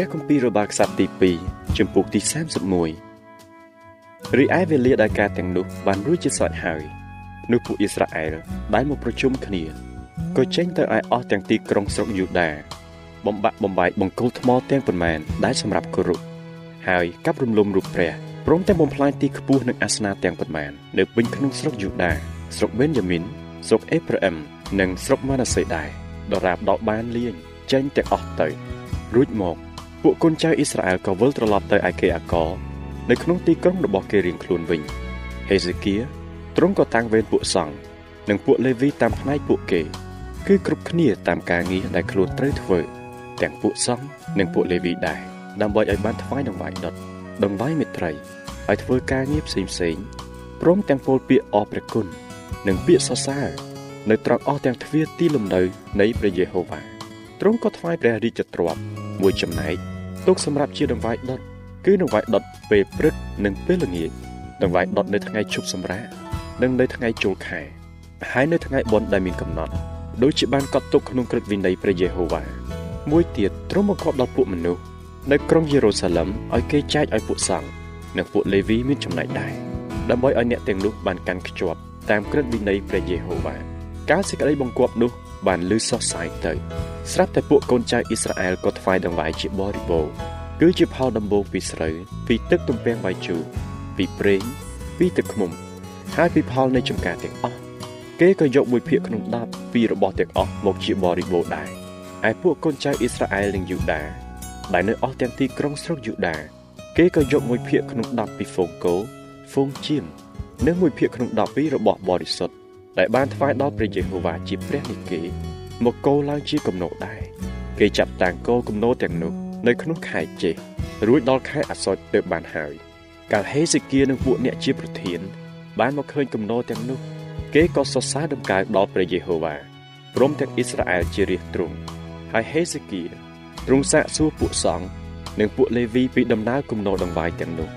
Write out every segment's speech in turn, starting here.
ព្រះគម្ពីររបស់ខ្សត្រទី2ជំពូកទី31រីឯវេលាដែលការទាំងនោះបានរួចជាស្រេចហើយនោះពួកអ៊ីស្រាអែលដែលមកប្រជុំគ្នាក៏ចេញទៅឲ្យអស់ទាំងទីក្រុងស្រុកយូដាបំបាក់បំបាយបង្គោលថ្មទាំងប៉ុន្មានដែលសម្រាប់គោរពហើយកាប់រំលំរូបព្រះព្រមទាំងបំផ្លាញទីខ្ពស់និងអាសនៈទាំងប៉ុន្មាននៅពេញក្នុងស្រុកយូដាស្រុកបេនយ៉ាមីនស្រុកអេប្រាអឹមនិងស្រុកម៉ាណាសេដែរដរាបដល់បានលៀងចេញទាំងអស់ទៅរួចមក ពួកកូនចៅអ៊ីស្រាអែលក៏វិលត្រឡប់ទៅឯកេអាករនៅក្នុងទីក្រុងរបស់គេរៀងខ្លួនវិញហេសេគៀទ្រង់ក៏តាំងវេនពួកសង្ឃនិងពួកលេវីតាមផ្នែកពួកគេ គឺគ្រប់គ្នាតាមការងារដែលខ្លួនត្រូវធ្វើទាំងពួកសង្ឃនិងពួកលេវីដែរដើម្បីឲ្យបានថ្វាយដង្វាយដុតដង្វាយមេត្រីឲ្យធ្វើការងារផ្សេងផ្សេងព្រមទាំងពោលពាក្យអរព្រះគុណនិងពាក្យសរសើរនៅត្រង់អស់ទាំងទ្វារទីលំនៅនៃព្រះយេហូវ៉ាទ្រង់ក៏ថ្វាយព្រះរាជទ្រព្យ មួយចំណែកទុកសម្រាប់ជាដង្វាយដុតគឺដង្វាយដុតពេលព្រឹកនិងពេលល្ងាចដង្វាយដុតនៅថ្ងៃជប់សម្រាកនិងនៅថ្ងៃចូលខែហើយនៅថ្ងៃបុណ្យដែលមានកំណត់ដូចជាបានកត់ទុកក្នុងក្រឹតវិន័យព្រះយេហូវ៉ាមួយទៀតទ្រង់បង្គាប់ដល់ពួកមនុស្សនៅក្រុងយេរូសាឡឹមឲ្យគេចែកឲ្យពួកសង្ឃនិងពួកលេវីមានចំណែកដែរដើម្បីឲ្យអ្នកទាំងនោះបានកាន់ខ្ជាប់តាមក្រឹតវិន័យព្រះយេហូវ៉ាការសេចក្តីបង្គាប់នោះ បានលឺសោះសាយទៅ ស្រាប់តែពួកកូនចៅអ៊ីស្រាអែលក៏ថ្វាយដង្វាយជាបរិបូរគឺជាផលដំបូងពីស្រូវពីទឹកទំពាំងបាយជូរពីប្រេងពីទឹកឃ្មុំ ហើយពីផលនៃចំការទាំងអស់គេក៏យកមួយភាគក្នុង10ពីរបស់ទាំងអស់មកជាបរិបូរដែរឯពួកកូនចៅអ៊ីស្រាអែលនិងយូដាដែលនៅអស់ទាំងទីក្រុងស្រុកយូដា គេក៏យកមួយភាគក្នុង10ពីហ្វូងគោហ្វូងជៀមនិងមួយភាគក្នុង10ពីរបស់បរិសុទ្ធ ដែលបានថ្វាយដល់ព្រះយេហូវ៉ាជាព្រះនិគេមកគោឡើងជាគំនោដែរគេចាប់តាំងគោគំនោទាំងនោះនៅក្នុងខែចេះរួចដល់ខែអាសត់ទើបបានហើយកាលហេសេគៀនិងពួកអ្នកជាប្រធាន បានមកឃើញគំនោទាំងនោះគេក៏សរសើរដំណើរដល់ព្រះយេហូវ៉ាព្រមទាំងអ៊ីស្រាអែលជារាជទ្រង់ហើយហេសេគៀទ្រង់សាកសួរពួកសង្ឃនិងពួកលេវីពីដំណើរគំនោដង្វាយទាំងនោះ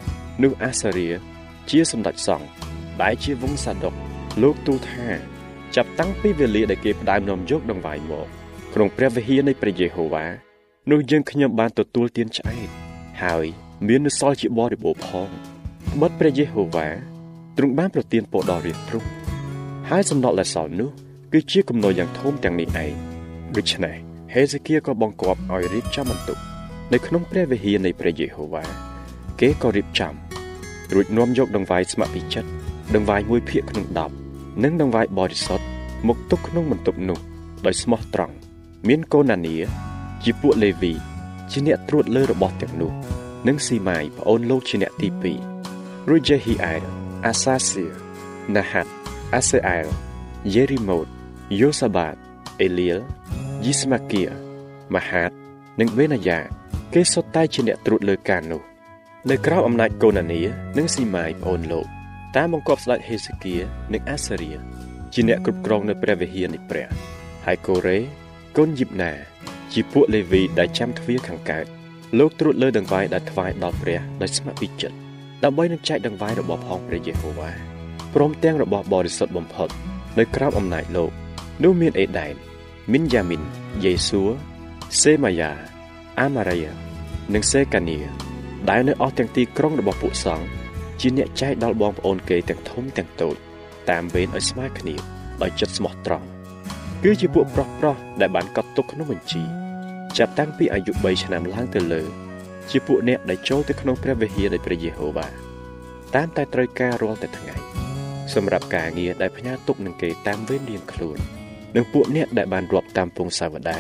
នោះអាសារៀជាសម្ដេចសង្ឃដែលជាវង្សសាដុក លោកទូលថាចាប់តាំងពីវេលាដែលគេផ្ដើមនាំយកដង្វាយមកក្នុងព្រះវិហារនៃព្រះយេហូវ៉ានោះយើងខ្ញុំបានទទួលទានឆ្អែតហើយមាននូវសល់ជាបរិបូរផងបិទព្រះយេហូវ៉ាទ្រង់បានប្រទានពរដល់រាជទ្រង់ហើយសំណល់ដែលសល់នោះគឺជាគំនរយ៉ាងធំទាំងនេះឯងដូច្នេះហេសេគៀក៏បង្គាប់ឲ្យរៀបចំបន្ទុកនៅក្នុងព្រះវិហារនៃព្រះយេហូវ៉ាគេក៏រៀបចំរួចនាំយកដង្វាយស្ម័គ្រពីចិត្តដង្វាយមួយភាគក្នុង10 និងដង្វាយបរិសុទ្ធមកទុកក្នុងបន្ទប់នោះដោយស្មោះត្រង់មានកូនណានីជាពួកលេវី ជាអ្នកត្រួតលើរបស់ទាំងនោះ និងស៊ីម៉ាយប្អូនលោកជាអ្នកទី2រួចយេហ៊ីអែលអាសាសៀណាហាត់អាសេអែលយេរីម៉ូតយូសាបាតអេលៀលយីស្មាគៀមហាតនិងវេនាយ៉ាគេសុទ្ធតែជាអ្នកត្រួតលើការនោះ នៅក្រៅអំណាចកូណានីនិងស៊ីម៉ាយប្អូនលោក តាមបង្គាប់ស្ដេចហេសេគៀនិងអាសារៀជាអ្នកគ្រប់គ្រងនៅព្រះវិហារនៃព្រះហើយកូរ៉េកូនយីបណា ជាពួកលេវីដែលចាំទ្វារខាងកើតលោកត្រួតលើដង្វាយដែលថ្វាយដល់ព្រះដោយស្ម័គ្រពីចិត្តដើម្បីនឹងចែកដង្វាយរបស់ផងព្រះយេហូវ៉ាព្រមទាំងរបស់បរិសុទ្ធបំផុតនៅក្រោមអំណាចលោកនោះមានអេដែនមីនយ៉ាមីនយេស៊ូសេម៉ាយ៉ាអាម៉ារីយ៉ានិងសេកានីដែលនៅអស់ទាំងទីក្រុងរបស់ពួកសង្ឃ ជាអ្នកចែកដល់បងប្អូនគេទាំងធំទាំងតូចតាមវេនឲ្យស្មើគ្នាដោយចិត្តស្មោះត្រង់គឺជាពួកប្រុសប្រុសដែលបានកត់ទុកក្នុងបញ្ជីចាប់តាំងពីអាយុ3ឆ្នាំឡើងទៅលើ ជាពួកអ្នកដែលចូលទៅក្នុងព្រះវិហារនៃព្រះយេហូវ៉ាតាមតែត្រូវការរាល់តែថ្ងៃសម្រាប់ការងារដែលផ្ញើទុកនឹងគេតាមវេនរៀងខ្លួននិងពួកអ្នកដែលបានរាប់តាមពងសាវតា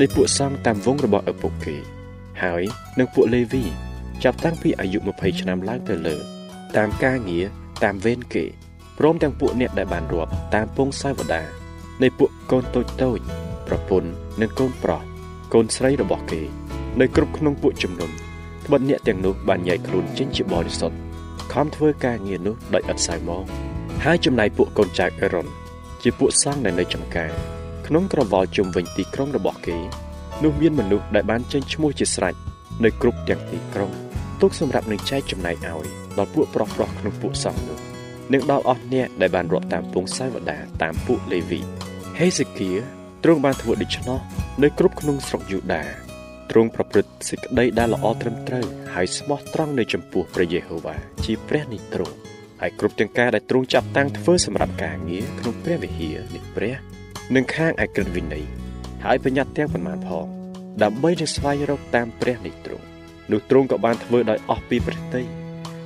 នៃពួកសង្ឃតាមវងរបស់ឪពុកគេ ហើយនិងពួកលេវីចាប់តាំងពីអាយុ20ឆ្នាំឡើងទៅលើ តាមការងារតាមវេនគេព្រមទាំងពួកអ្នកដែលបានរាប់តាមពងសាវតានៃពួកកូនតូចតូចប្រពន្ធនិងកូនប្រុសកូនស្រីរបស់គេ នៅគ្រប់ក្នុងពួកជំនុំត្បិតអ្នកទាំងនោះបានញែកខ្លួនចេញជាបរិសុទ្ធខំធ្វើការងារនោះដោយឥតសៅមកហើយចំណាយពួកកូនចៅអេរ៉ុនជាពួកសង្ឃដែលនៅចំការក្នុងក្រវល់ជុំវិញទីក្រុងរបស់គេនោះមានមនុស្សដែលបានចេញឈ្មោះជាស្រេចនៅគ្រប់ទាំងទីក្រុង ទុកសម្រាប់នឹងចែកចំណែកឲ្យដល់ពួកប្រុសប្រុសក្នុងពួកសង្ឃនោះនិងដល់អស់អ្នកដែលបានរាប់តាមពងសាវតាតាមពួកលេវីហេសេគៀទ្រង់បានធ្វើដូច្នោះនៅគ្រប់ក្នុងស្រុកយូដាទ្រង់ប្រព្រឹត្តសេចក្តីដែលល្អត្រឹមត្រូវហើយស្មោះត្រង់នៅចំពោះព្រះយេហូវ៉ាជាព្រះនៃទ្រង់ហើយគ្រប់ទាំងការដែលទ្រង់ចាប់តាំងធ្វើសម្រាប់ការងារក្នុងព្រះវិហារនៃព្រះនិងខាងឯក្រឹតវិន័យហើយបញ្ញត្តិទាំងប៉ុន្មានផងដើម្បីនឹងស្វែងរកតាមព្រះនៃទ្រង់ នោះទ្រង់ក៏បានធ្វើដោយអស់ពីព្រះតី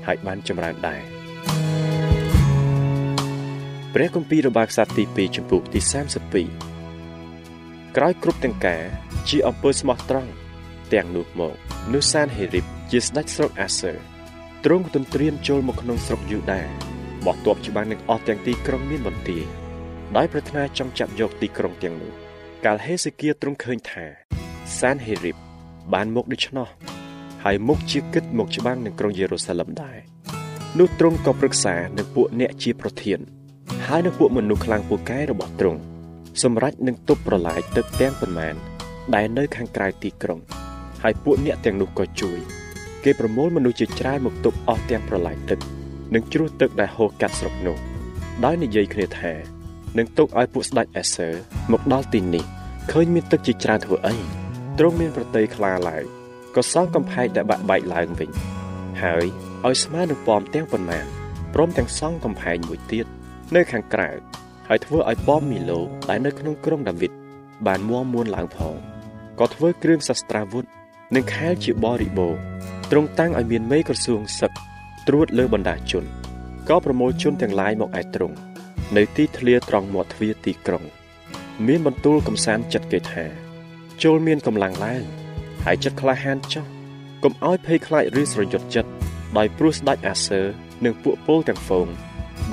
ហើយបានចម្រើនដែរព្រះគម្ពីររបស់ខ្សត្រទី2ចំពុកទី32ក្រោយគ្រប់ទាំងការជាអំពើស្មោះត្រង់ទាំងនោះមកនោះសានហេរីបជាស្ដេចស្រុកអាសឺទ្រង់ទន្ទ្រានចូលមកក្នុងស្រុកយូដាបោះទ័ពច្បាំងនឹងអស់ទាំងទីក្រុងមានបន្ទាយដោយប្រាថ្នាចង់ចាប់យកទីក្រុងទាំងនោះកាលហេសេគៀទ្រង់ឃើញថាសានហេរីបបានមកដូច្នោះ ហើយមុខជាគិតមកច្បាំងនឹងក្រុងយេរូសាឡឹមដែរនោះទ្រង់ក៏ប្រឹក្សានឹងពួកអ្នកជាប្រធាន ហើយនឹងពួកមនុស្សខ្លាំងពូកែរបស់ទ្រង់សម្រាប់នឹងទប់ប្រឡាយទឹកទាំងប៉ុន្មាន ដែលនៅខាងក្រៅទីក្រុង ហើយពួកអ្នកទាំងនោះក៏ជួយ គេប្រមូលមនុស្សជាច្រើនមកទប់អស់ទាំងប្រឡាយទឹកនិងជ្រោះទឹកដែលហូរកាត់ស្រុកនោះដោយនិយាយគ្នាថានឹងទុកឲ្យពួកស្ដេចអេសឺមកដល់ទីនេះឃើញមានទឹកជាច្រើនធ្វើអីទ្រង់មានប្រតិយខ្លាឡើង ក៏សង់កំផែងដែលបាក់បែកឡើងវិញ ហើយឲ្យស្មើនឹងប៉មទាំងប៉ុន្មានព្រមទាំងសង់កំផែងមួយទៀតនៅខាងក្រៅហើយធ្វើឲ្យប៉មមីឡូដែលនៅក្នុងក្រុងដាវីតបានមួមមួនឡើងផងក៏ធ្វើគ្រឿងសាស្ត្រាវុធនិងខែលជាបរិបូរទ្រង់តាំងឲ្យមានមេក្រសួងសឹកត្រួតលើបណ្ដាជនក៏ប្រមូលជនទាំងឡាយមកឯទ្រង់នៅទីធ្លាត្រង់មាត់ទ្វារទីក្រុង មានបន្ទូលកំសាន្តចិត្តគេថា ចូលមានកម្លាំងឡើង ហើយចិត្តក្លាហានចោះកុំឲ្យភ័យខ្លាចឬស្រយុតចិត្តដោយព្រោះស្ដេចអាសឺនិងពួកពលទាំងហ្វូង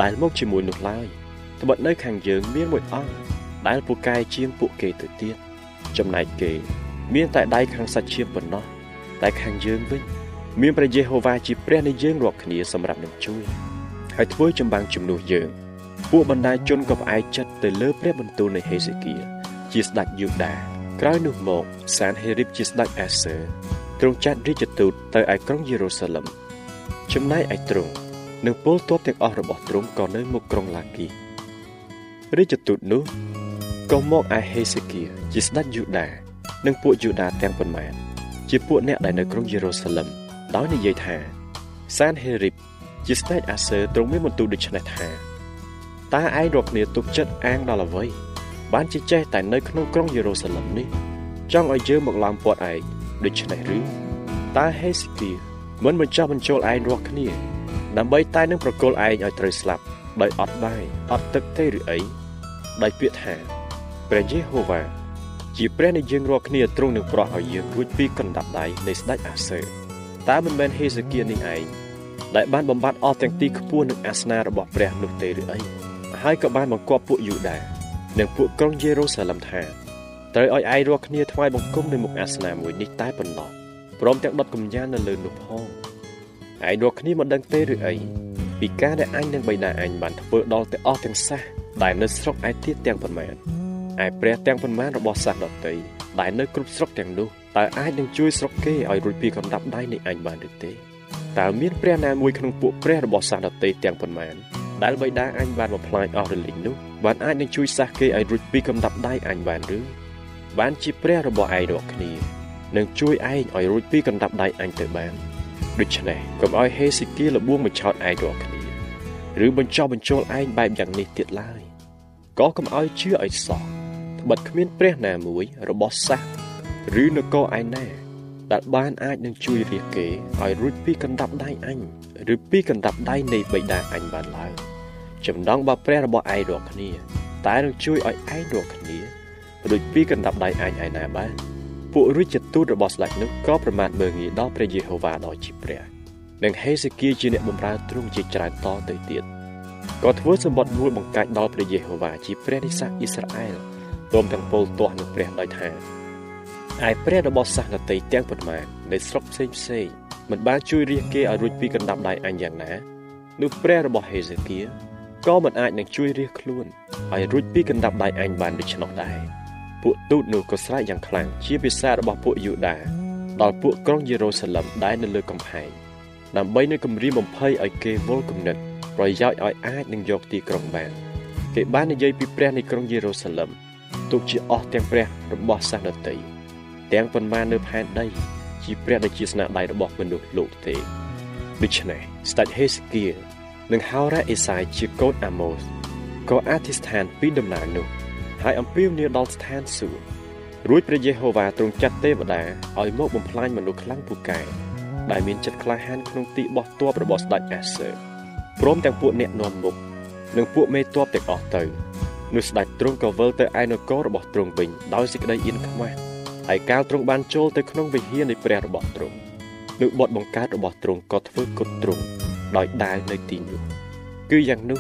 ដែលមកជាមួយនោះឡើយត្បិតនៅខាងយើងមានមួយអង្គដែលពូកែជាងពួកគេទៅទៀតចំណែកគេ មានតែដៃខាងសាច់ឈាមប៉ុណ្ណោះតែខាងយើងវិញមានព្រះយេហូវ៉ាជាព្រះនៃយើងរាប់គ្នាសម្រាប់នឹងជួយហើយធ្វើចម្បាំងជំនួសយើងពួកបណ្ដាជនក៏ផ្អែកចិត្តទៅលើព្រះបន្ទូលនៃហេសេគៀជាស្ដេចយូដា ក្រោយនោះមកសានហេរីបជាស្ដេចអាសឺទ្រង់ចាត់រាជទូតទៅឯក្រុងយេរូសាឡឹមចំណែកឯទ្រង់និងពលទ័ពទាំងអស់របស់ទ្រង់ក៏នៅមុខក្រុងឡាគីរាជទូតនោះក៏មកឯហេសេគៀជាស្ដេចយូដា និងពួកយូដាទាំងប៉ុន្មាន ជាពួកអ្នកដែលនៅក្រុងយេរូសាឡឹមដោយនិយាយថាសានហេរីបជាស្ដេចអាសឺទ្រង់មានបន្ទូលដូច្នេះថាតើឯងរកគ្នាទុកចិត្តអាងដល់អ្វី បានជាចេះតែនៅក្នុងក្រុងយេរូសាឡឹមនេះចង់ឲ្យយើងមកឡោមព័ទ្ធឯងដូច្នេះឬតើហេសេគៀមិនបញ្ចុះបញ្ចូលឯងរស់គ្នា ដើម្បីតែនឹងប្រគល់ឯងឲ្យត្រូវស្លាប់ដោយអត់បាយអត់ទឹកទេឬអីដោយពាក្យថាព្រះយេហូវ៉ាជាព្រះនៃយើងរាល់គ្នាទ្រង់នឹងប្រោះឲ្យយើងរួចពីកណ្ដាប់ដៃនៃស្ដេចអាសឺតើមិនមែនហេសេគៀនេះឯងដែលបានបំបត្តិអស់ទាំងទីខ្ពស់និងអាសនារបស់ព្រះនោះទេឬអីហើយក៏បានបង្គាប់ពួកយូដា និងពួកក្រុងយេរូសាឡឹមថាត្រូវឲ្យឯងរាល់គ្នាថ្វាយបង្គំនៅមុខអាសនៈមួយនេះតែប៉ុណ្ណោះព្រមទាំងដុតកំញាននៅលើនោះផងឯងរាល់គ្នាមិនដឹងទេឬអីពីការដែលអញនិងបិតាអញបានធ្វើដល់ទៅអស់ទាំងសះដែលនៅស្រុកឯទៀតទាំងប៉ុន្មានឯព្រះទាំងប៉ុន្មានរបស់សះដតីដែលនៅគ្រប់ស្រុកទាំងនោះតើអាចនឹងជួយស្រុកគេឲ្យរួចពីកំដាប់ដៃនៃអញបានឬទេតើមានព្រះណាមួយក្នុងពួកព្រះរបស់សះដតីទាំងប៉ុន្មាន ដែលបិតាអញបានបំផ្លាញអស់រលីងនោះបានអាចនឹងជួយសះគេឲ្យរួចពីកំដាប់ដៃអញបានឬបានជាព្រះរបស់ឯងរាល់គ្នានឹងជួយឯងឲ្យរួចពីកណ្ដាប់ដៃអញទៅបានដូច្នេះកុំឲ្យហេសេគៀលបួងបញ្ឆោតឯងរាល់គ្នាឬបញ្ចោះបញ្ចូលឯងបែបយ៉ាងនេះទៀតឡើយក៏កុំឲ្យជឿឲ្យសោះត្បិតគ្មានព្រះណាមួយរបស់សាសឬនគរឯណាដែលបានអាចនឹងជួយរាគេឲ្យរួចពីកណ្ដាប់ដៃអញឬពីកណ្ដាប់ដៃនៃបិតាអញបានឡើយ ចំណងបើព្រះរបស់ឯងរាល់គ្នា តែនឹងជួយឲ្យឯងរាល់គ្នារួចពីកណ្ដាប់ដៃអញឯណាបានពួករាជទូតរបស់ស្ដេចនោះក៏ប្រមាថមើលងាយដល់ព្រះយេហូវ៉ាដ៏ជាព្រះនិងហេសេគៀជាអ្នកបម្រើទ្រង់ជាច្រើនតទៅទៀតក៏ធ្វើសម្បត្តិមួយបង្កាច់ដល់ព្រះយេហូវ៉ាជាព្រះនៃសាសអ៊ីស្រាអែលព្រមទាំងពលទាស់នឹងព្រះដោយថាឯព្រះរបស់សាសនតីទាំងប៉ុន្មាននៃស្រុកផ្សេងផ្សេងមិនបានជួយរាជគេឲ្យរួចពីកណ្ដាប់ដៃអញយ៉ាងណានោះព្រះរបស់ហេសេគៀ ក៏មិនអាចនឹងជួយរាជខ្លួនឲ្យរួចពីកណ្ដាប់ដៃអញបានដូច្នោះដែរពួកទូតនោះក៏ស្រែកយ៉ាងខ្លាំងជាភាសារបស់ពួកយូដាដល់ពួកក្រុងយេរូសាឡឹមដែលនៅលើកំផែងដើម្បីនឹងគម្រាមបំភ័យឲ្យគេវល់គំនិតប្រយោជន៍ឲ្យអាចនឹងយកទីក្រុងបានគេបាននិយាយពីព្រះនៃក្រុងយេរូសាឡឹមទុកជាអស់ទាំងព្រះរបស់សាសនតីទាំងប៉ុន្មាននៅផែនដី ជាព្រះដែលជាស្នាដៃរបស់មនុស្សលោកទេដូច្នេះស្ដេចហេសេគៀ និងហោរ៉ាអេសាយជាកូនអាម៉ូសក៏អធិស្ឋានពីដំណើរនោះ ហើយអំពាវនាវដល់ស្ថានសួគ៌រួចព្រះយេហូវ៉ាទ្រង់ចាត់ទេវតាឲ្យមកបំផ្លាញមនុស្សខ្លាំងពូកែដែលមានចិត្តក្លាហានក្នុងទីបោះទ័ពរបស់ស្ដេចអាសឺព្រមទាំងពួកអ្នកនាំមុខនិងពួកមេទ័ពទាំងអស់ទៅនោះស្ដេចទ្រង់ក៏វិលទៅឯនគររបស់ទ្រង់វិញដោយសេចក្តីអៀនខ្មាស់ហើយកាលទ្រង់បានចូលទៅក្នុងវិហារនៃព្រះរបស់ទ្រង់នោះបទបង្កើតរបស់ទ្រង់ក៏ធ្វើគុតទ្រង់ ដោយដាវនៅទីនោះគឺយ៉ាងនោះ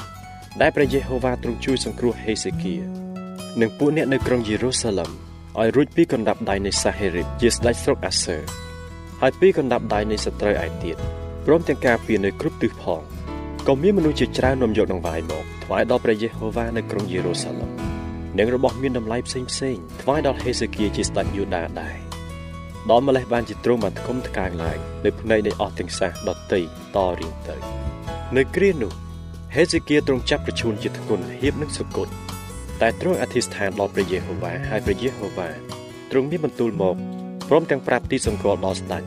ដែលព្រះយេហូវ៉ាទ្រង់ជួយសង្គ្រោះហេសេគៀនិងពួកអ្នកនៅក្រុងយេរូសាឡឹមឲ្យរួចពីកណ្ដាប់ដៃនៃសាហេរីបជាស្ដេចស្រុកអាសឺហើយពីកណ្ដាប់ដៃនៃសត្រូវឯទៀតព្រមទាំងការពារនៅគ្រប់ទិសផងក៏មានមនុស្សជាច្រើននាំយកដង្វាយមកថ្វាយដល់ព្រះយេហូវ៉ានៅក្រុងយេរូសាឡឹមនិងរបស់មានតម្លៃផ្សេងផ្សេងថ្វាយដល់ហេសេគៀជាស្ដេចយូដាដែរ ដល់ម្លេះបានជាទ្រង់បានថ្កុំថ្កើងឡើងនៅភ្នែកនៃអស់ទាំងសាសដតីតរៀងទៅ នៅគ្រានោះហេសេគៀទ្រង់ចាប់ប្រជូនជាធ្ងន់ហៀបនឹងសុគតតែទ្រង់អធិស្ឋានដល់ព្រះយេហូវ៉ាហើយព្រះយេហូវ៉ាទ្រង់មានបន្ទូលមកព្រមទាំងប្រាប់ទីសង្កល់ដល់ស្ដេច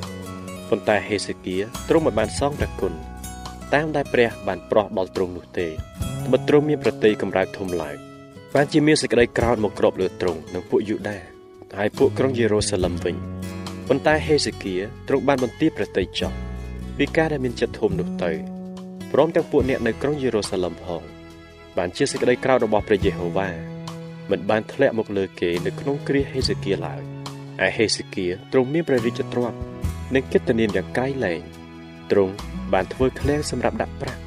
ប៉ុន្តែហេសេគៀទ្រង់មិនបានសងព្រះគុណតាមដែលព្រះបានប្រោះដល់ទ្រង់នោះទេត្បិតទ្រង់មានប្រតិយកម្រើកធំឡើងបានជាមានសេចក្តីក្រោធមកគ្របលើទ្រង់និងពួកយូដាហើយពួកក្រុងយេរូសាឡឹមវិញ ប៉ុន្តែហេសេគៀទ្រង់បានបន្ទាបប្រតិយចោះពីការដែលមានចិត្តធំនោះទៅព្រមទាំងពួកអ្នកនៅក្រុងយេរូសាឡឹមផងបានជាសេចក្តីក្រោធរបស់ព្រះយេហូវ៉ាមិនបានធ្លាក់មកលើគេនៅក្នុងគ្រាហេសេគៀឡើយឯហេសេគៀទ្រង់មានព្រះរាជទ្រព្យនិងកិត្តិនាមយ៉ាងក្រៃលែងទ្រង់បានធ្វើឃ្លាំងសម្រាប់ដាក់ប្រាក់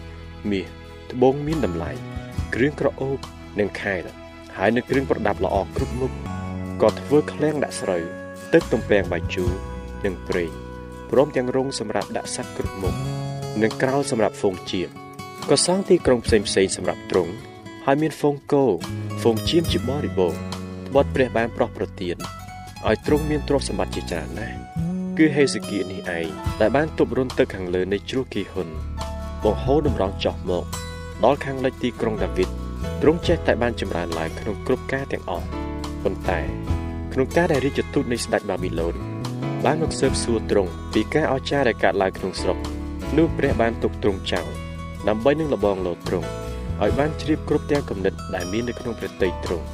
មាសត្បូងមានតម្លៃគ្រឿងក្រអូបនិងខែលហើយនៅគ្រឿងប្រដាប់ល្អគ្រប់មុខក៏ធ្វើឃ្លាំងដាក់ស្រូវ ទឹកទំពាំងបាយជូរនិងប្រេងព្រមទាំងរងសម្រាប់ដាក់សត្វគ្រប់មុខនិងក្រោលសម្រាប់ហ្វូងជាក៏សង់ទីក្រុងផ្សេងផ្សេងសម្រាប់ទ្រង់ហើយមានហ្វូងគោហ្វូងជៀមជាបរិបូរណ៍ត្បិតព្រះបានប្រោះប្រទានឲ្យទ្រង់មានទ្រព្យសម្បត្តិជាច្រើនណាស់គឺហេសេគៀនេះឯងដែលបានទប់រុនទឹកខាងលើនៃជ្រោះគីហ៊ុនបង្ហូរតម្រង់ចោះមកដល់ខាងលិចទីក្រុងដាវីតទ្រង់ចេះតែបានចម្រើនឡើងក្នុងគ្រប់ការទាំងអស់ប៉ុន្តែ ក្នុងការដែលរាជទូតនៃស្ដេចបាប៊ីឡូនបានមកស៊ើបសួរទ្រង់ពីការអស្ចារ្យដែលកើតឡើងក្នុងស្រុកនោះព្រះបានទុកទ្រង់ចោលដើម្បីនឹងលបងលោទ្រង់ឲ្យបានជ្រាបគ្រប់ទាំងគំនិតដែលមាននៅក្នុងព្រះតីទ្រង់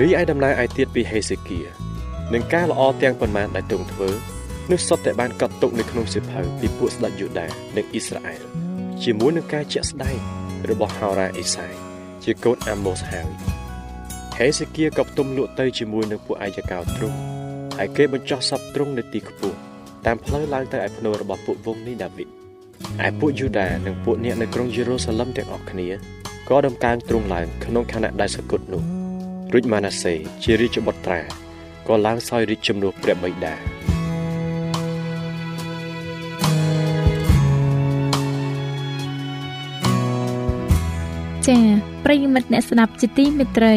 រីឯដំណើរឯទៀតពីហេសេគៀនឹងការល្អទាំងប៉ុន្មានដែលទ្រង់ធ្វើនោះសុទ្ធតែបានកត់ទុកនៅក្នុងសិភៅពីពួកស្ដេចយូដានិងអ៊ីស្រាអែលជាមួយនឹងការជាក់ស្ដែងរបស់ហោរ៉ាអេសាយជាកូនអាម៉ូសហើយ ហេសេគៀក៏ផ្ទុំលក់ទៅជាមួយនឹងពួកអាយកោទ្រង់ហើយគេបញ្ចុះសពទ្រង់នៅទីខ្ពស់តាមផ្លូវឡើងទៅឯភ្នូររបស់ពួកវងនេះដាវីតឯពួកយូដានិងពួកអ្នកនៅក្រុងយេរូសាឡឹមទាំងអស់គ្នាក៏ដំកើងទ្រង់ឡើងក្នុងខណៈដែលសគត់នោះរួចម៉ាណាសេជារាជបុត្រាក៏ឡើងសោយរាជជំនួសព្រះបិតាចា៎ប្រិយមិត្តអ្នកស្ដាប់ជាទីមេត្រី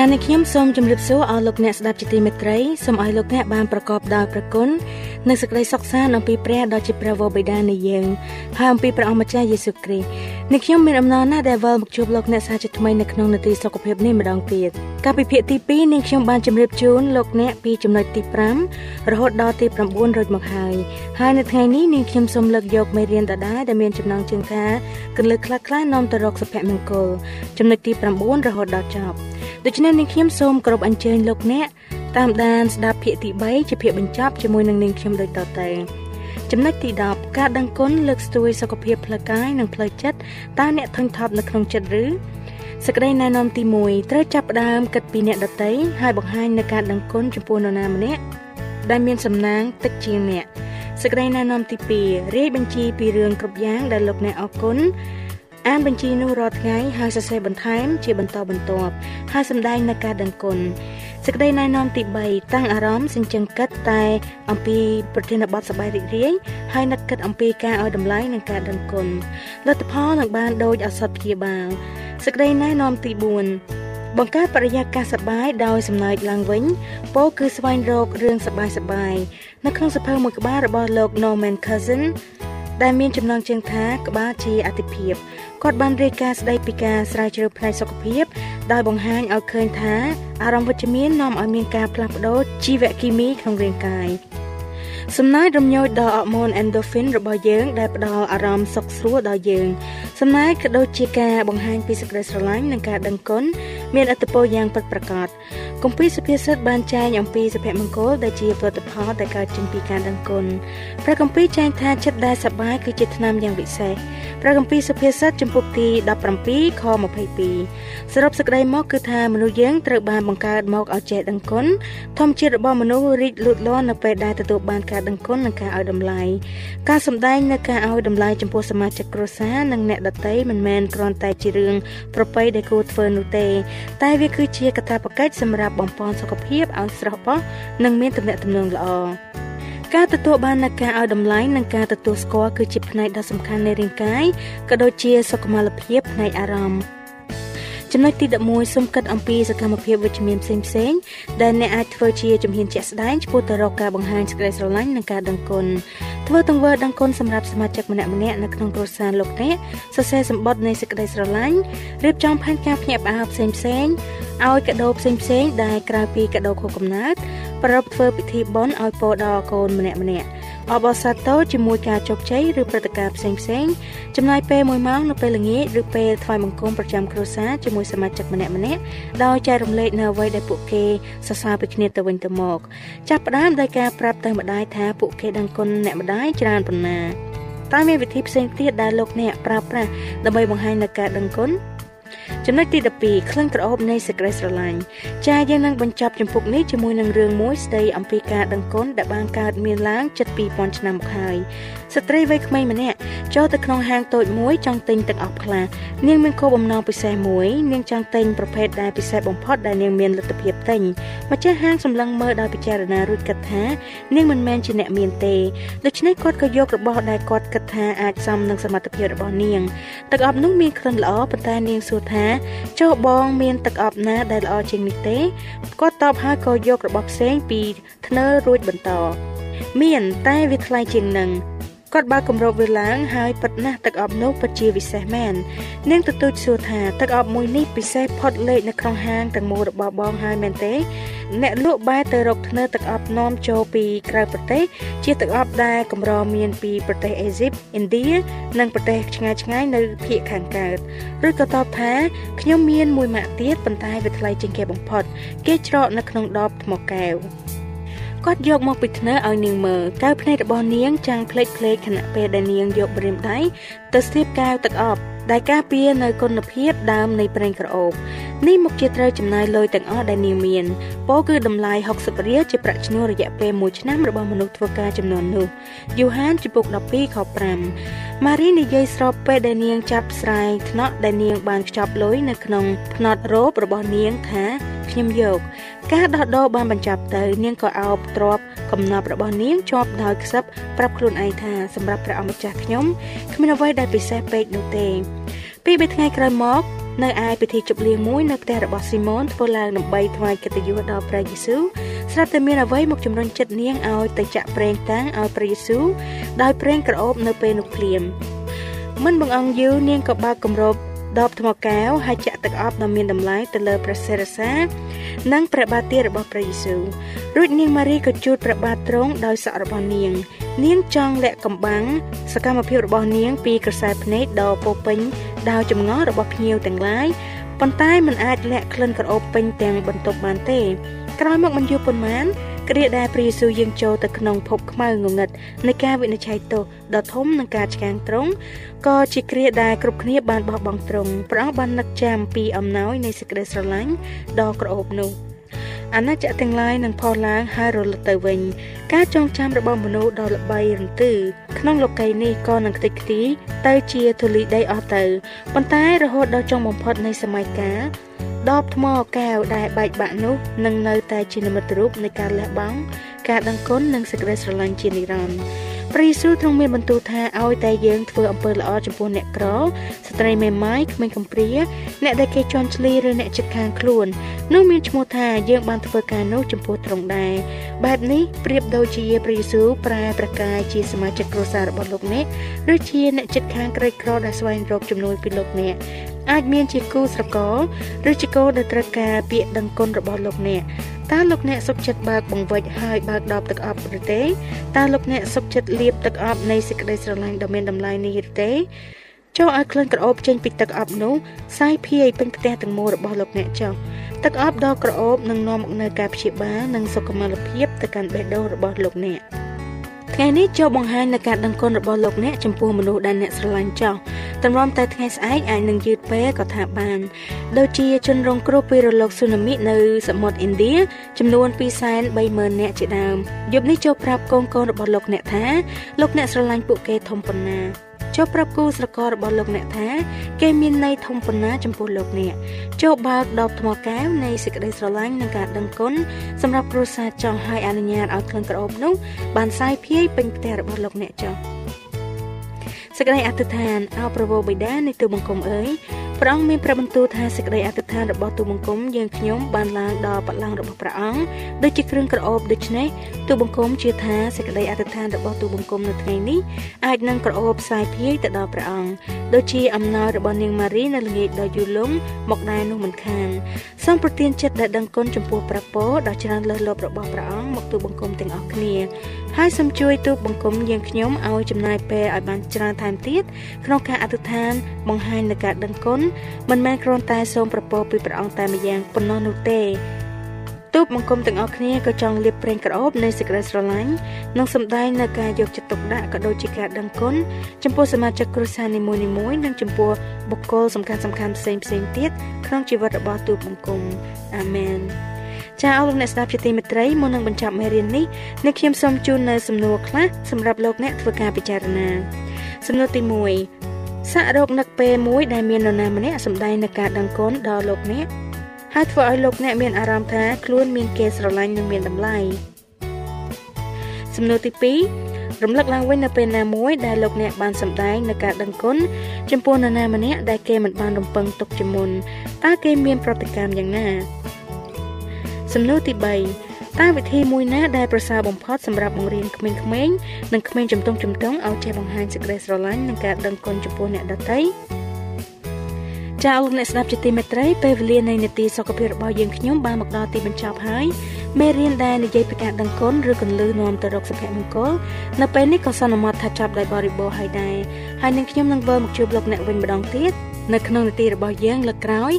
ចា៎អ្នកខ្ញុំសូមជម្រាបសួរអស់លោកអ្នកស្ដាប់ជាទីមេត្រីសូមឲ្យលោកអ្នកបានប្រកបដោយព្រះគុណនិងសេចក្តីសុខសាន្តអំពីព្រះដ៏ជាព្រះវរបិតានៃយើងហើយអំពីព្រះអង្គម្ចាស់យេស៊ូវគ្រីស្ទអ្នកខ្ញុំមានអំណរណាស់ដែលវិលមកជួបលោកអ្នកសាជាថ្មីនៅក្នុងនាទីសុខភាពនេះម្ដងទៀតកាលពីភាគទី2នាងខ្ញុំបានជម្រាបជូនលោកអ្នកពីចំណុចទី5រហូតដល់ទី9រួចមកហើយហើយនៅថ្ងៃនេះនាងខ្ញុំសូមលើកយកមេរៀនដដែលដែលមានចំណងជើងថាកលឹកខ្លះខ្លះនាំទៅរកសុភមង្គលចំណុចទី9រហូតដល់ចប់ ដូច្នេះនាងខ្ញុំសូមគោរពអញ្ជើញលោកអ្នកតាមដានស្ដាប់ភាគទី3ជាភាគបញ្ចប់ជាមួយនឹងនាងខ្ញុំដូចតទៅចំណុចទី10ការដឹងគុណលើកស្ទួយសុខភាពផ្លូវកាយនិងផ្លូវចិត្តតើអ្នកធុញថប់នៅក្នុងចិត្តឬសេចក្តីណែនាំទី1ត្រូវចាប់ផ្ដើមគិតពីអ្នកដតីហើយបង្ហាញនៅការដឹងគុណចំពោះនរណាម្នាក់ដែលមានសំណាងតិចជាងអ្នកសេចក្តីណែនាំទី2រាយបញ្ជីពីរឿងគ្រប់យ៉ាងដែលលោកអ្នកអរគុណ អានបញ្ជីនោះរាល់ថ្ងៃហើយសរសេរបន្ថែមជាបន្តបន្ទាប់ហើយសម្ដែងនៅការដឹងគុណសេចក្តីណែនាំទី3តាំងអារម្មណ៍សិញ្ជឹងគិតតែអំពីប្រធានបទសបាយរីករាយហើយនឹកគិតអំពីការឲ្យតម្លៃនិងការដឹងគុណលទ្ធផលនឹងបានដូចអសតព្យាបាលសេចក្តីណែនាំទី4បង្កើតបរិយាកាសសបាយដោយសំណើចឡើងវិញពោលគឺស្វែងរករឿងសបាយសបាយនៅក្នុងសភៅមួយក្បាលរបស់លោក Norman Cousin ដែលមានចំណងជើងថាក្បាលជាអតិភិប គាត់បានរាយការណ៍ស្ដីពីការស្រាវជ្រាវផ្នែកសុខភាពដោយបង្ហាញឲ្យឃើញថាអារម្មណ៍វិជ្ជមាននាំឲ្យមានការផ្លាស់ប្ដូរជីវគីមីក្នុងរាងកាយសំណើចរំញោចដល់អរម៉ូន endorphin របស់យើង ដែលផ្ដល់អារម្មណ៍សុខស្រួលដល់យើងសំណើចក៏ដូចជាការបង្ហាញពីសេចក្តីស្រឡាញ់និងការដឹងគុណមានអត្ថប្រយោជន៍យ៉ាងពិតប្រាកដគម្ពីរសុភាសិតបានចែងអំពីសុភមង្គលដែលជាផលិតផលដែលកើតចេញពីការដឹងគុណព្រះគម្ពីរចែងថាចិត្តដែលសប្បាយគឺជាថ្នាំយ៉ាងពិសេស ព្រះគម្ពីរសុភាសិតចំពុកទី17ខ22សរុបសេចក្តីមកគឺថាមនុស្សយើងត្រូវបានបង្កើតមកឲ្យចេះដឹងគុណធម្មជាតិរបស់មនុស្សរីកលូតលាស់នៅពេលដែលទទួលបានការដឹងគុណនិងការឲ្យតម្លៃការសម្ដែងនៅការឲ្យតម្លៃចំពោះសមាជិកគ្រួសារនិងអ្នកដទៃមិនមែនគ្រាន់តែជារឿងប្រពៃដែលគួរធ្វើនោះទេ តែវាគឺជាកាតព្វកិច្ចសម្រាប់បំពេញសុខភាពឲ្យស្រស់បោះនិងមានទំនាក់ទំនងល្អ ការទទួលបាននូវការឲ្យតម្លៃនិងការទទួលស្គាល់គឺជាផ្នែកដ៏សំខាន់នៃរាងកាយក៏ដូចជាសុខុមាលភាពផ្នែកអារម្មណ៍ចំណុចទី11សូមគិតអំពីសកម្មភាពវិជ្ជមានផ្សេងផ្សេងដែលអ្នកអាចធ្វើជាជំហានជាក់ស្ដែងឆ្ពោះទៅរកការបង្ហាញសេចក្តីស្រឡាញ់និងការដឹងគុណ ធ្វើទង្វើដឹងគុណសម្រាប់សមាជិកម្នាក់ម្នាក់នៅក្នុងគ្រួសារលោកអ្នកសរសេរសម្បត្តិនៃសេចក្តីស្រឡាញ់រៀបចំផែនការភ្ញាក់ផ្អើលផ្សេងផ្សេងឲ្យកាដូផ្សេងផ្សេងដែលក្រៅពីកាដូខួបកំណើតប្រពធ្វើពិធីបុណ្យឲ្យពរដល់កូនម្នាក់ម្នាក់ អបអរសាទរជាមួយការជោគជ័យឬព្រឹត្តិការណ៍ផ្សេងផ្សេងចំណាយពេល1ម៉ោងនៅពេលល្ងាចឬពេលថ្វាយបង្គំប្រចាំគ្រួសារជាមួយសមាជិកម្នាក់ម្នាក់ដោយចែករំលែកនៅអ្វីដែលពួកគេសរសើរពីគ្នាទៅវិញទៅមក ចាប់ផ្ដើមដោយការប្រាប់ទៅម្ដាយថាពួកគេដឹងគុណអ្នកម្ដាយច្រើនប៉ុណ្ណាតើមានវិធីផ្សេងទៀតដែលលោកអ្នកប្រើប្រាស់ដើម្បីបង្ហាញនូវការដឹងគុណ ចំណុចទី12ក្លិនក្រអូបនៃសេចក្តីស្រឡាញ់ចាយើងនឹងបញ្ចប់ជំពូកនេះជាមួយនឹងរឿងមួយស្ដីអំពីការដឹងគុណដែលបានកើតមានឡើងជិត2000ឆ្នាំមកហើយស្ត្រីវ័យក្មេងម្នាក់ចូលទៅក្នុងហាងតូចមួយចង់ទិញទឹកអប់ខ្លះនាងមានគោលបំណងពិសេសមួយនាងចង់ទិញប្រភេទដែលពិសេសបំផុតដែលនាងមានលទ្ធភាពទិញម្ចាស់ហាងសម្លឹងមើលដោយពិចារណារួចគិតថានាងមិនមែនជាអ្នកមានទេដូច្នេះគាត់ក៏យករបស់ដែលគាត់គិតថាអាចសមនឹងសមត្ថភាពរបស់នាងទឹកអប់នោះមានក្លិនល្អប៉ុន្តែនាងសួរថាចុះបងមានទឹកអប់ណាដែលល្អជាងនេះទេគាត់តបហើយក៏យករបស់ផ្សេងពីធ្នើរួចបន្ត មានតែវាថ្លៃជាងនឹង គាត់បើកគម្របវាឡើងហើយពិតណាស់ទឹកអប់នោះពិតជាវិសេសមែននាងទទូចសួរថាទឹកអប់មួយនេះពិសេសផុតលេខនៅក្នុងហាងទាំងមូលរបស់បងហើយមែនទេ អ្នកលក់បែរទៅរកធ្នើទឹកអប់នាំចូលពីក្រៅប្រទេស ជាទឹកអប់ដែលកម្រមានពីប្រទេសអេស៊ីបឥណ្ឌានិងប្រទេសឆ្ងាយឆ្ងាយនៅភាគខាងកើតឬក៏តបថាខ្ញុំមានមួយម៉ាក់ទៀតប៉ុន្តែវាថ្លៃជាងគេបំផុត គេច្រកនៅក្នុងដបថ្មកែវ គាត់យកមកពីធ្នើឲ្យនាងមើលកៅភ្នែករបស់នាងចាំងភ្លេចភ្លេចខណៈពេលដែលនាងយកម្រាមដៃទៅស្ទាបកៅទឹកអប់ដែលការពារនៅគុណភាពដើមនៃប្រេងក្រអូបនេះមកជាត្រូវចំណាយលុយទាំងអស់ដែលនាងមានពោគឺតម្លៃ60រៀលជាប្រាក់ឈ្នួលរយៈពេល1ឆ្នាំរបស់មនុស្សធ្វើការចំនួននោះយូហានចំពុក12ខ5ម៉ារីនិយាយស្របពេលដែលនាងចាប់ស្រាយថ្នាក់ដែលនាងបានខ្ចប់លុយនៅក្នុងផ្នត់រ៉ូបរបស់នាងថាខ្ញុំយក ការដោះដូរបានបញ្ចប់ទៅ នាងក៏អោបទ្របកំណប់របស់នាងជាប់ដោយខ្សឹបប្រាប់ខ្លួនឯងថាសម្រាប់ព្រះអម្ចាស់ខ្ញុំគ្មានអ្វីដែលពិសេសពេកនោះទេពីរថ្ងៃក្រោយមកនៅឯពិធីជប់លៀងមួយនៅផ្ទះរបស់ស៊ីម៉ូនធ្វើឡើងដើម្បីថ្វាយកិត្តិយសដល់ព្រះយេស៊ូវស្រាប់តែមានអ្វីមកជំរុញចិត្តនាងឲ្យទៅចាក់ប្រេងតាំងឲ្យព្រះយេស៊ូវដោយប្រេងក្រអូបនៅពេលនោះភ្លាមមិនបង្អង់យូរនាងក៏បើកគម្របដបថ្មកែវហើយចាក់ទឹកអប់ដ៏មានតម្លៃទៅលើព្រះសិរសា និងព្រះបាទទារបស់ព្រះយេស៊ូវរួចនាងម៉ារីក៏ជូតព្រះបាទទ្រង់ដោយសក់របស់នាង នាងចង់លាក់កំបាំងសកម្មភាពរបស់នាង ពីក្រសែភ្នែកដ៏ពោពេញដោយចម្ងល់របស់ភ្ញៀវទាំងឡាយប៉ុន្តែមិនអាចលាក់ក្លិនក្រអូបពេញទាំងបន្ទប់បានទេក្រោយមកមិនយូរប៉ុន្មាន គ្រាដែលព្រះយេស៊ូវយាងចូលទៅក្នុងភពខ្មៅងងឹតនៃការវិនិច្ឆ័យទោសដ៏ធំនិងការឆ្កាងត្រង់ក៏ជាគ្រាដែលគ្រប់គ្នាបានបោះបង់ត្រង់ព្រះអង្គបាននឹកចាំពីអំណោយនៃសេចក្តីស្រឡាញ់ដ៏ក្រអូបនោះអាណាចក្រទាំងឡាយនឹងផុសឡើងហើយរលត់ទៅវិញ ការចងចាំរបស់មនុស្សដ៏ល្បីរន្ទឺក្នុងលោកីយ៍នេះក៏នឹងខ្ទេចខ្ទីទៅជាធូលីដីអស់ទៅប៉ុន្តែរហូតដល់ចុងបំផុតនៃសម័យកាល ដបថ្មកែវដែលបែកបាក់នោះនឹងនៅតែជានិមិត្តរូបនៃការលះបង់ការដឹងគុណនិងសេចក្តីស្រឡាញ់ជានិរន្តរ៍ព្រះយេស៊ូវទ្រង់មានបន្ទូលថាឲ្យតែយើងធ្វើអំពើល្អចំពោះអ្នកក្រស្ត្រីមេម៉ាយក្មេងកំព្រាអ្នកដែលគេជន់ឈ្លីឬអ្នកជិតខាងខ្លួននោះមានឈ្មោះថាយើងបានធ្វើការនោះចំពោះទ្រង់ដែរបែបនេះប្រៀបដូចជាព្រះយេស៊ូវប្រែប្រកាយជាសមាជិកគ្រួសាររបស់លោកអ្នកឬជាអ្នកជិតខាងក្រីក្រដែលស្វែងរកជំនួយពីលោកអ្នក អាចមានជាគូស្រករឬជាគោដែលត្រូវការពាក្យដឹងគុណរបស់លោកអ្នកតើលោកអ្នកសុខចិត្តបើកបង្វិចហើយបើកដបទឹកអប់ឬទេតើលោកអ្នកសុខចិត្តលាបទឹកអប់នៃសេចក្តីស្រឡាញ់ដ៏មានតម្លៃនេះឬទេចូលឲ្យក្លិនក្រអូបចេញពីទឹកអប់នោះសាយភាយពេញផ្ទះទាំងមូលរបស់លោកអ្នកចុះទឹកអប់ដ៏ក្រអូបនឹងនាំមកនូវការព្យាបាលនិងសុខុមាលភាពទៅកាន់បេះដូងរបស់លោកអ្នក ថ្ងៃនេះចូលបង្ហាញនៅការដឹងគុណរបស់លោកអ្នកចំពោះមនុស្សដែលអ្នកស្រឡាញ់ចោះតម្រាំតែថ្ងៃស្អែកអាចនឹងយឺតពេលក៏ថាបាន ដូចជាជនរងគ្រោះពីរលកស៊ូណាមីនៅសមុទ្រឥណ្ឌាចំនួន230,000នាក់ជាដើមយប់នេះចូលប្រាប់កូនកូនរបស់លោកអ្នកថាលោកអ្នកស្រឡាញ់ពួកគេធំប៉ុណ្ណា ចូលប្រាប់គូស្រកររបស់លោកអ្នកថា គេមានន័យធំប៉ុណ្ណាចំពោះលោកអ្នកចូលបើកដបថ្មកែវនៃសេចក្តីស្រឡាញ់និងការដឹងគុណសម្រាប់គ្រួសារចង់ឲ្យអនុញ្ញាតឲ្យក្លិនក្រអូបនោះបានសាយភាយពេញផ្ទះរបស់លោកអ្នកចុះសេចក្តីអធិដ្ឋានអោប្រវោបិតានៃទូបង្គំអើយ ព្រះអង្គមានព្រះបន្ទូលថាសេចក្តីអធិដ្ឋានរបស់ទូបង្គំយើងខ្ញុំបានឡើងដល់បល្ល័ង្ករបស់ព្រះអង្គដូចជាគ្រឿងក្រអូបដូច្នេះទូបង្គំជឿថាសេចក្តីអធិដ្ឋានរបស់ទូបង្គំនៅថ្ងៃនេះអាចនឹងក្រអូបផ្សាយភាយទៅដល់ព្រះអង្គដូចជាអំណោយរបស់នាងម៉ារីនៅល្ងាចដ៏យូរលង់មកដែរនោះមិនខានសូមប្រទានចិត្តដែលដឹងគុណចំពោះព្រះពរដ៏ច្រើនលើសលប់របស់ព្រះអង្គមកទូបង្គំទាំងអស់គ្នា ហើយសូមជួយទូបង្គំយើងខ្ញុំឲ្យចំណាយពេលឲ្យបានច្រើនថែមទៀតក្នុងការអធិដ្ឋាន បង្ហាញនូវការដឹងគុណមិនមែនគ្រាន់តែសូមប្រពោពីព្រះអង្គតែម្យ៉ាងប៉ុណ្ណោះនោះទេទូបបង្គំទាំងអស់គ្នាក៏ចង់លាបប្រេងក្រអូបនៃសេចក្តីស្រឡាញ់និងសម្ដែងនៅការយកចិត្តទុកដាក់ក៏ដូចជាការដឹងគុណចំពោះសមាជិកគ្រួសារនីមួយៗនិងចំពោះបុគ្គលសំខាន់ៗផ្សេងៗទៀតក្នុងជីវិតរបស់ទូបបង្គំអាមែន ចាអរលោកអ្នកស្ដាប់ជាទីមេត្រីមុននឹងបញ្ចប់មេរៀននេះអ្នកខ្ញុំសូមជូននៅសំណួរខ្លះសម្រាប់លោកអ្នកធ្វើការពិចារណាសំណួរទី1សាក់រោគនឹកពេលមួយដែលមាននរណាម្នាក់សម្ដែងនឹងការដឹងគុណដល់លោកអ្នកហើយធ្វើឲ្យលោកអ្នកមានអារម្មណ៍ថាខ្លួនមានគេស្រឡាញ់និងមានតម្លៃសំណួរទី2រំលឹកឡើងវិញនៅពេលណាមួយដែលលោកអ្នកបានសម្ដែងនៅការដឹងគុណចំពោះនរណាម្នាក់ដែលគេមិនបានរំពឹងទុកជាមុនតើគេមានប្រតិកម្មយ៉ាងណា សំណួរទី3តើវិធីមួយណាដែលប្រសើរបំផុតសម្រាប់បង្រៀនក្មេងៗនិងក្មេងជំទង់ជំទង់ឲ្យចេះបង្ហាញសេចក្តីស្រឡាញ់និងការដឹងគុណចំពោះអ្នកដទៃចាលោកអ្នកស្ដាប់ជាទីមេត្រីពេលវេលានៃនេតិសុខភាពរបស់យើងខ្ញុំបានមកដល់ទីបញ្ចប់ហើយមេរៀនដែលនិយាយពីការដឹងគុណឬកលឺនាំទៅរកសុភមង្គលនៅពេលនេះក៏សន្មតថាចាប់ដោយបរិបូរហើយដែរហើយនឹងខ្ញុំនឹងវិលមកជួបលោកអ្នកវិញម្ដងទៀតនៅក្នុងនេតិរបស់យើងលើកក្រោយ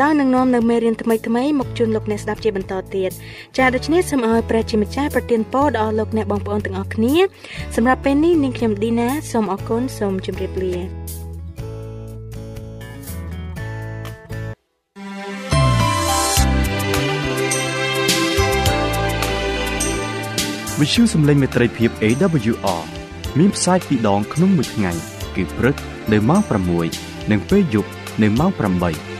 ដោយនឹងនាំនៅមេរៀនថ្មីថ្មីមកជូនលោកអ្នកស្ដាប់ជាបន្តទៀតចាដូច្នេះសូមឲ្យព្រះជាម្ចាស់ប្រទានពរដល់លោកអ្នកបងប្អូនទាំងអស់គ្នាសម្រាប់ពេលនេះនាងខ្ញុំឌីណាសូមអរគុណសូមជម្រាបលាវិទ្យុសំឡេងមេត្រីភាព AWR មានផ្សាយពីរដងក្នុងមួយថ្ងៃគឺព្រឹកនៅម៉ោង6និងពេលយប់នៅម៉ោង8